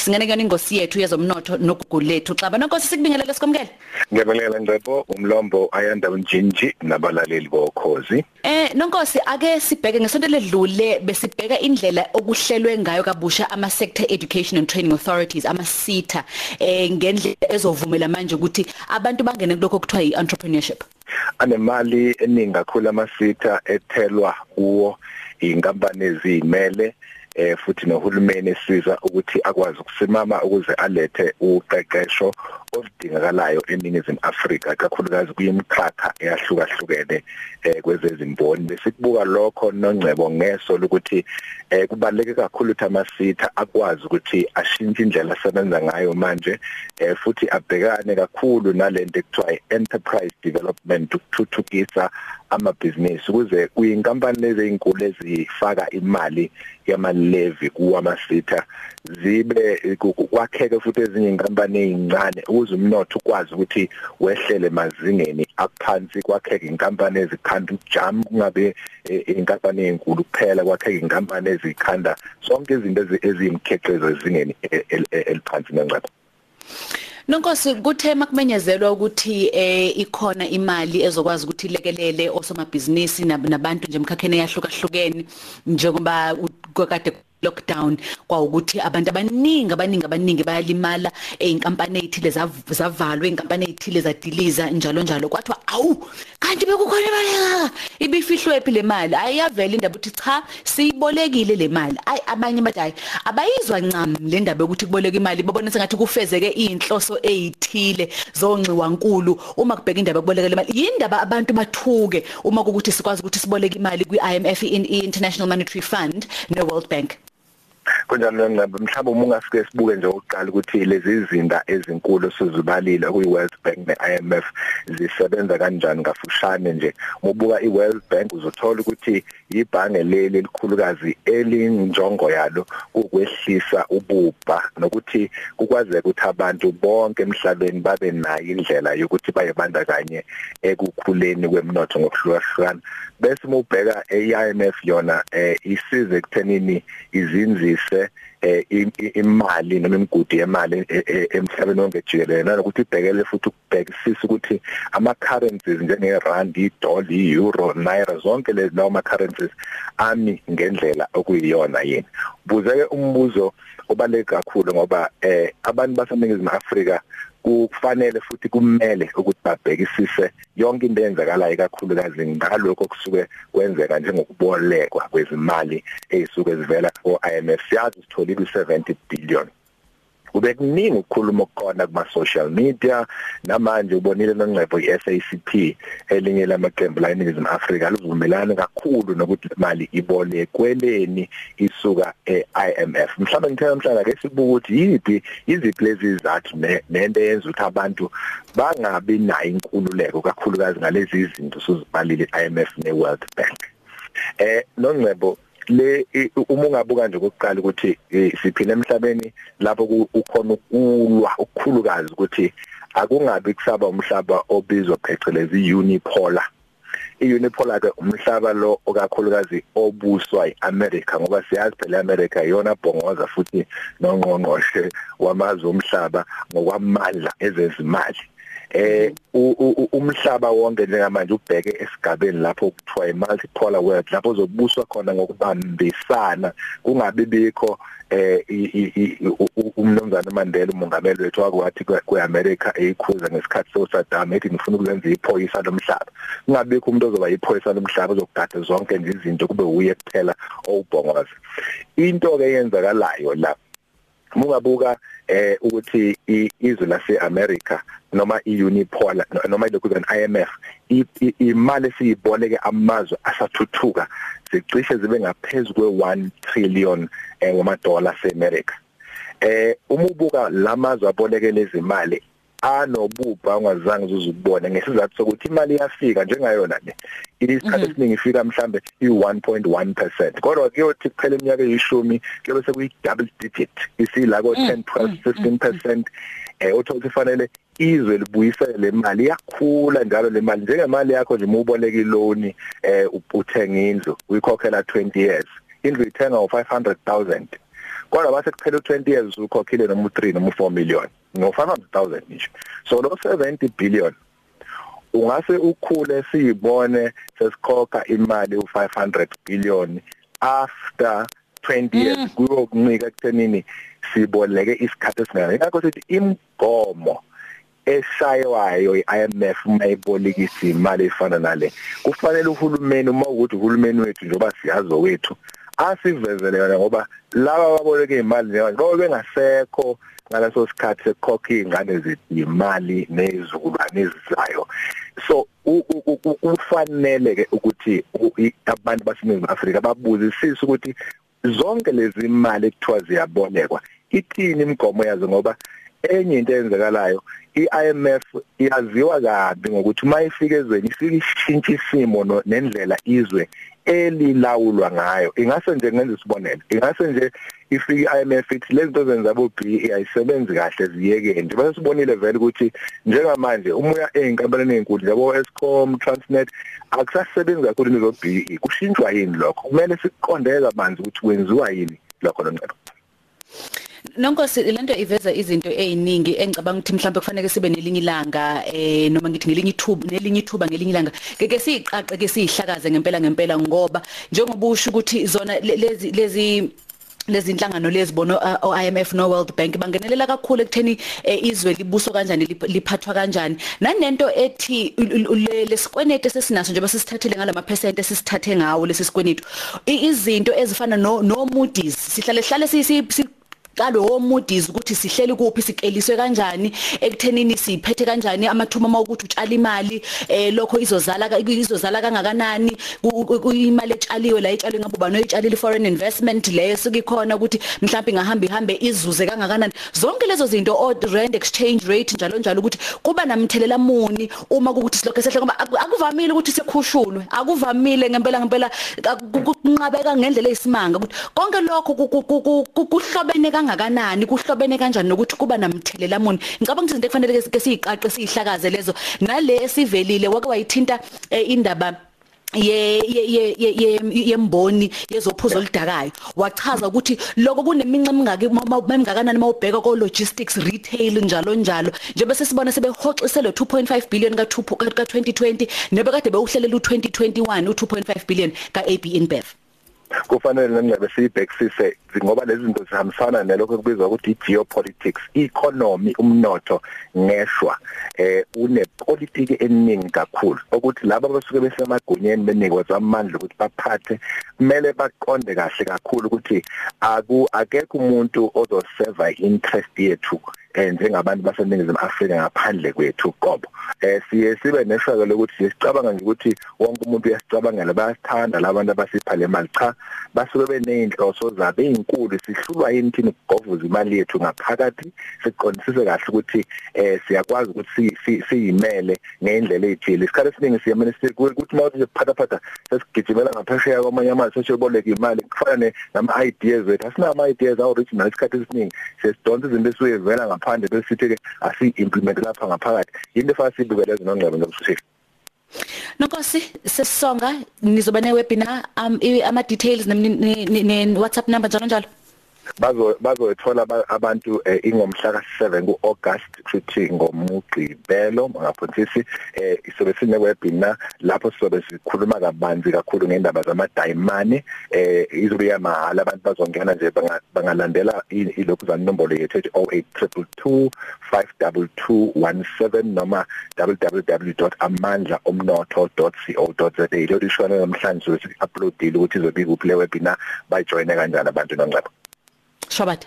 singene kuyona ingosi yethu yezomnotho nogugu lethu. Xaba nonkosi sikubingelele sikomkele Ngiyabingelela Ngqebo umlombo ayanda unjinji nabalaleli bokhozi. Eh nonkosi ake sibheke ngesonto ledlule besibheka indlela okuhlelwe ngayo kabusha ama sector education and training authorities ama SETA eh ngendlela ezovumela manje ukuthi abantu bangene kuloko kuthiwa i-entrepreneurship anemali eningi kakhulu amasitha ethelwa kuwo inkampani ezimele eh futhi nohulumeni esiza ukuthi akwazi ukusimama ukuze alethe uqeqesho oludingakalayo eningizimu Afrika kakhulukazi kuyimkhakha eyahlukahlukene eh kwezezimboni. Besikubuka lokho nongcebo ngeso lokuthi eh kubaleke kakhulu ukuthi amasitha akwazi ukuthi ashintshe indlela asebenza ngayo manje eh futhi abhekane kakhulu nalento ekuthiwa enterprise development ukuthuthukisa amabhizinisi ukuze kuyinkampani lezi ezinkulu ezifaka imali yamalevy kuwamasitha zibe kwakheke futhi ezinye inkampani ezincane ukuze umnotho ukwazi ukuthi wehlele mazingeni aphansi kwakheke inkampani ezikhanda ujam kungabe inkampani ezinkulu kuphela kwakheke inkampani ezikhanda. Zonke izinto eziyimkheqezo ezingeni eliphansi nengcebo Nonkosi kuthe makumenyezelwa ukuthi eh ikhona imali ezokwazi ukuthi ilekelele osomabhizinisi nabantu nje emkhakheni eyahlukahlukene njengoba kade lockdown kwawukuthi abantu abaningi abaningi abaningi bayalimala. Einkampani ezithile zavalwa einkampani ezithile zadiliza njalo njalo. Kwathiwa awu kanti bekukhona imali engaka? Ibifihlwe phi le mali? Ayiyavela indaba ukuthi cha siyibolekile le mali. Ay abanye bathi hayi abayizwa ncam le ndaba ukuthi kuboleka imali. Babona sengathi kufezeke inhloso ezithile zonxiwa nkulu uma kubheka indaba yokuboleka le mali. Yindaba abantu bathuke uma ukuthi sikwazi ukuthi siboleke imali kwi-IMF i-International Monetary Fund ne World Bank. Kunjalo ngaba mhlawumbe uma ungafike sibuke nje oqala ukuthi lezi izinda ezinkulu sizibalile kuyi World Bank neIMF zisebenza kanjani ngafushane nje? Ubuka iWorld Bank uzothola ukuthi ibhange leli elikhulukazi elinjongo yalo ukwehlisa ububha nokuthi kukwazeka ukuthi abantu bonke emhlabeni babe nayo indlela yokuthi bayebandakanye ekukhuleni kwemnotho ngokuhlukahlukana. Bese uma ubheka eIMF yona eh isize ekuthenini izinzise eh imali noma imigudi yemali emhlabeni wonke jikelele. Nanokuthi ibhekele futhi ukubhekisisa ukuthi ama currencies njengerand, idollar, euro, naira zonke lezi lawo ma currencies ami ngendlela okuyiyona yini. Buzeke umbuzo obaleke kakhulu ngoba eh abantu baseningizimu Afrika kufanele futhi kumele ukuthi babhekisise yonke into eyenzakalayo kakhulukazi ngalokho kusuke kwenzeka njengokubolekwa kwezimali ezisuke zivela ku-IMF siyazi sitholile u70 billion. Kube kuningi ukukhuluma ukukona kuma social media. Namanje ubonile nongcebo iSACP elinye lamaqembu la eNingizimu Afrika luvumelana kakhulu nokuthi imali ibolekweleni isuka eIMF mhlawumbe ngithela mhlanga ke sibuka ukuthi yipi iziphi lezi izathu nento eyenza ukuthi abantu bangabi nayo inkululeko kakhulukazi ngalezi izinto sozibalile iIMF neWorld Bank. Eh nongcebo le uma ungabuka nje kokuqala ukuthi siphila emhlabeni lapho ukhona ukulwa ukukhulukazi ukuthi akungabi kusaba umhlaba obizwa phecelezi unipolar iunipolar ke umhlaba lo okakhulukazi obuswa yiAmerica ngoba siyazi phela iAmerica iyona bhongoza futhi nongqongqoshe wamazwe omhlaba ngokwamandla ezezimali. Eh umhlaba wonke njengamanje ubheke esigabeni lapho kuthiwa i-multipolar world lapho uzobuswa khona ngokubambisana kungabi bikho eh umnumzana Mandela umongameli wethu wakwathi kweAmerica eyikhuza ngesikhathi soSaddam ethi ngifuna ukwenza iphoyisa lomhlaba. Kungabikho umuntu ozoba iphoyisa lomhlaba ozogada zonke nje izinto kube uye kuphela owubhongoza. Into ke yenzakalayo la mungabuka eh ukuthi izwe lase-America noma iunipolar noma ilokhu kwen IMF imali esiyiboleke amazwe asathuthuka zicishe zibe ngaphezulu kwe1 trillion eh ngamadola seAmerica. Eh uma ubuka lamazwe aboleke lezi mali anobubha ungazange uzubone ngesizathu sokuthi imali iyafika njengayona le isikhathi esiningi ifika mhlambe i1.1% kodwa kuyothi kuphela iminyaka eyishumi kuyobe sekuyi double digit. Isila ko 10 12 15% eh uthola ufanele izwe libuyisele le mali. Iyakhula njalo le mali. Njengemali yakho nje uboleka iloan eh uthenga indlu uyikhokhela 20 years. Indlu ithenga ngo 500000 kodwa base kuphela u20 years ukhokhile noma u3 noma u4 million. No 500000 nje. So lo 70 billion ungase ukhule siyibone sesikhokha imali u500 billion after 20 years mm. kuyokuncika ekuthenini siboleke isikhathi esingaka ngakho sithi imgomo eshaywayo iIMF mayibolekisa imali efana nale kufanele uhulumeni uma ukuthi uhulumeni wethu njengoba siyazo wethu asivezele yona ngoba laba ababoleka imali ngoba bengasekho ngaleso sikhathi sekukhokha izingane zimali nezizukulwane ezizayo. So kufanele ke ukuthi abantu baseNingizimu Afrika babuzisise ukuthi zonke lezi imali ekuthiwa ziyabolekwa ithini imigomo yazo ngoba enye into eyenzekalayo iIMF iyaziwa kabi ngokuthi mayifika ezweni isishintsha isimo nendlela izwe elilawulwa ngayo. Ingase nje ngenza isibonelo ingase nje ifika iIMF ithi lezi zinto zenza bo BE ayisebenzi kahle ziyeke nje. Bese sibonile vele ukuthi njengamanje umuya einkampanini ezinkulu yabo Eskom Transnet akusasebenzi kakhulu lezo BE kushintshwa yini lokho? Kumele siqondeke kabanzi ukuthi kwenziwa yini lokho lonqebo Nonkosi lento iveza izinto eziningi engicabanga ukuthi mhlawumbe kufanele sibe nelinye ilanga eh noma ngithi ngelinye ithuba nelinye ithuba ngelinye ilanga. Ngeke siyiqaqe ke siyihlakaze ngempela ngempela ngoba njengoba usho ukuthi zona lezi lezi lezi inhlangano lezibono oIMF no World Bank bangenelela kakhulu ekutheni izwe libuso kanjani liphathwa kanjani. Nanento ethi lesikwenete sesinaso njengoba sisithathile ngalama percent esisithathe ngawo lesi sikwenetu izinto ezifana no no Moody's sihlale hlale si qalo womudizi ukuthi sihleli kuphi sikeliswe kanjani ekuthenini siphethe kanjani amathuma mawukuthi utshala imali eh lokho izozala izozala kangakanani imali etshaliwe la etshalwe ngabe bano etshalile foreign investment leyo sikikhona ukuthi mhlawumbe ingahamba ihambe izuze kangakanani zonke lezo zinto o rand exchange rate njalo njalo ukuthi kuba namthelela muni uma ukuthi silokho sehle ngoba akuvamile ukuthi sekhushulwe akuvamile ngempela ngempela kunqabeka ngendlela eyisimanga ukuthi konke lokho kuhlobene kangakanani? Kuhlobene kanjani nokuthi kuba namthelela muni ngicabanga ukuthi izinto ekufanele ke siyiqaqe siyihlakaze lezo. Nale esivelile wake wayithinta indaba ye ye ye yemboni yezophuzo olidakayo wachaza ukuthi lokho kuneminxa emingaki emngakanani mawubheka ko logistics retail njalo njalo. Njengoba sesibona sebehoxisele 2.5 billion ka 2020 nebekade bewuhlelela u2021 u2.5 billion ka AB InBev kufanele nengcebe siyibhekisise ngoba lezi zinto zihambisana nelokho kubizwa ukuthi geopolitics economy umnotho ngeshwa. Eh unepolitiki eningi kakhulu. Ukuthi laba basuke besemagunyeni benikwa amandla ukuthi baphathe kumele baqonde kahle kakhulu ukuthi aku akekho umuntu ozoserve interest yethu. Njengabantu baseningizimu Afrika ngaphandle kwethu qobo eh siye sibe neshaka lokuthi sicabanga ukuthi wonke umuntu uyasicabangela. Bayasithanda labantu abasipha le mali. Cha basuke beneyinhloso zabo ezinkulu sihlulwa yini thina ukugovuza imali yethu ngaphakathi? Siqondisise kahle ukuthi eh siyakwazi ukuthi siyimele ngendlela ejile isikhathi esiningi siyamene ukuthi mawuthi nje phatha phatha sesigijimela ngaphesheya kwamanye amazwe sechoboleka imali. Kufana nama ideas wethu. Asinama ideas awu original isikhathi esiningi. Sesidonsa izinto esuyevela ngaphandle bese sithi ke asi-implement lapha ngaphakathi yinto efana sibukele zinongcebo ngokushesha Nonkosi sesonga nizoba ne webinar um ama details ne WhatsApp number njalo njalo bazo bazoyithola abantu eh, ingomhla ka7 kuAugust futhi ngomugqibelo ngaphonthisi eh isobe sine webinar lapho sizobe sikhuluma kabanzi kakhulu ngendaba zamadayimani eh izobe yamahala abantu bazongena nje bangalandela ilokhu zanombolo yethu 08222 52217 noma www.amandlaomnotho.co.za lo lishona namhlanje sithi uploadile ukuthi izobe kuphi le webinar bayijoine kanjani abantu nongcebo Shabat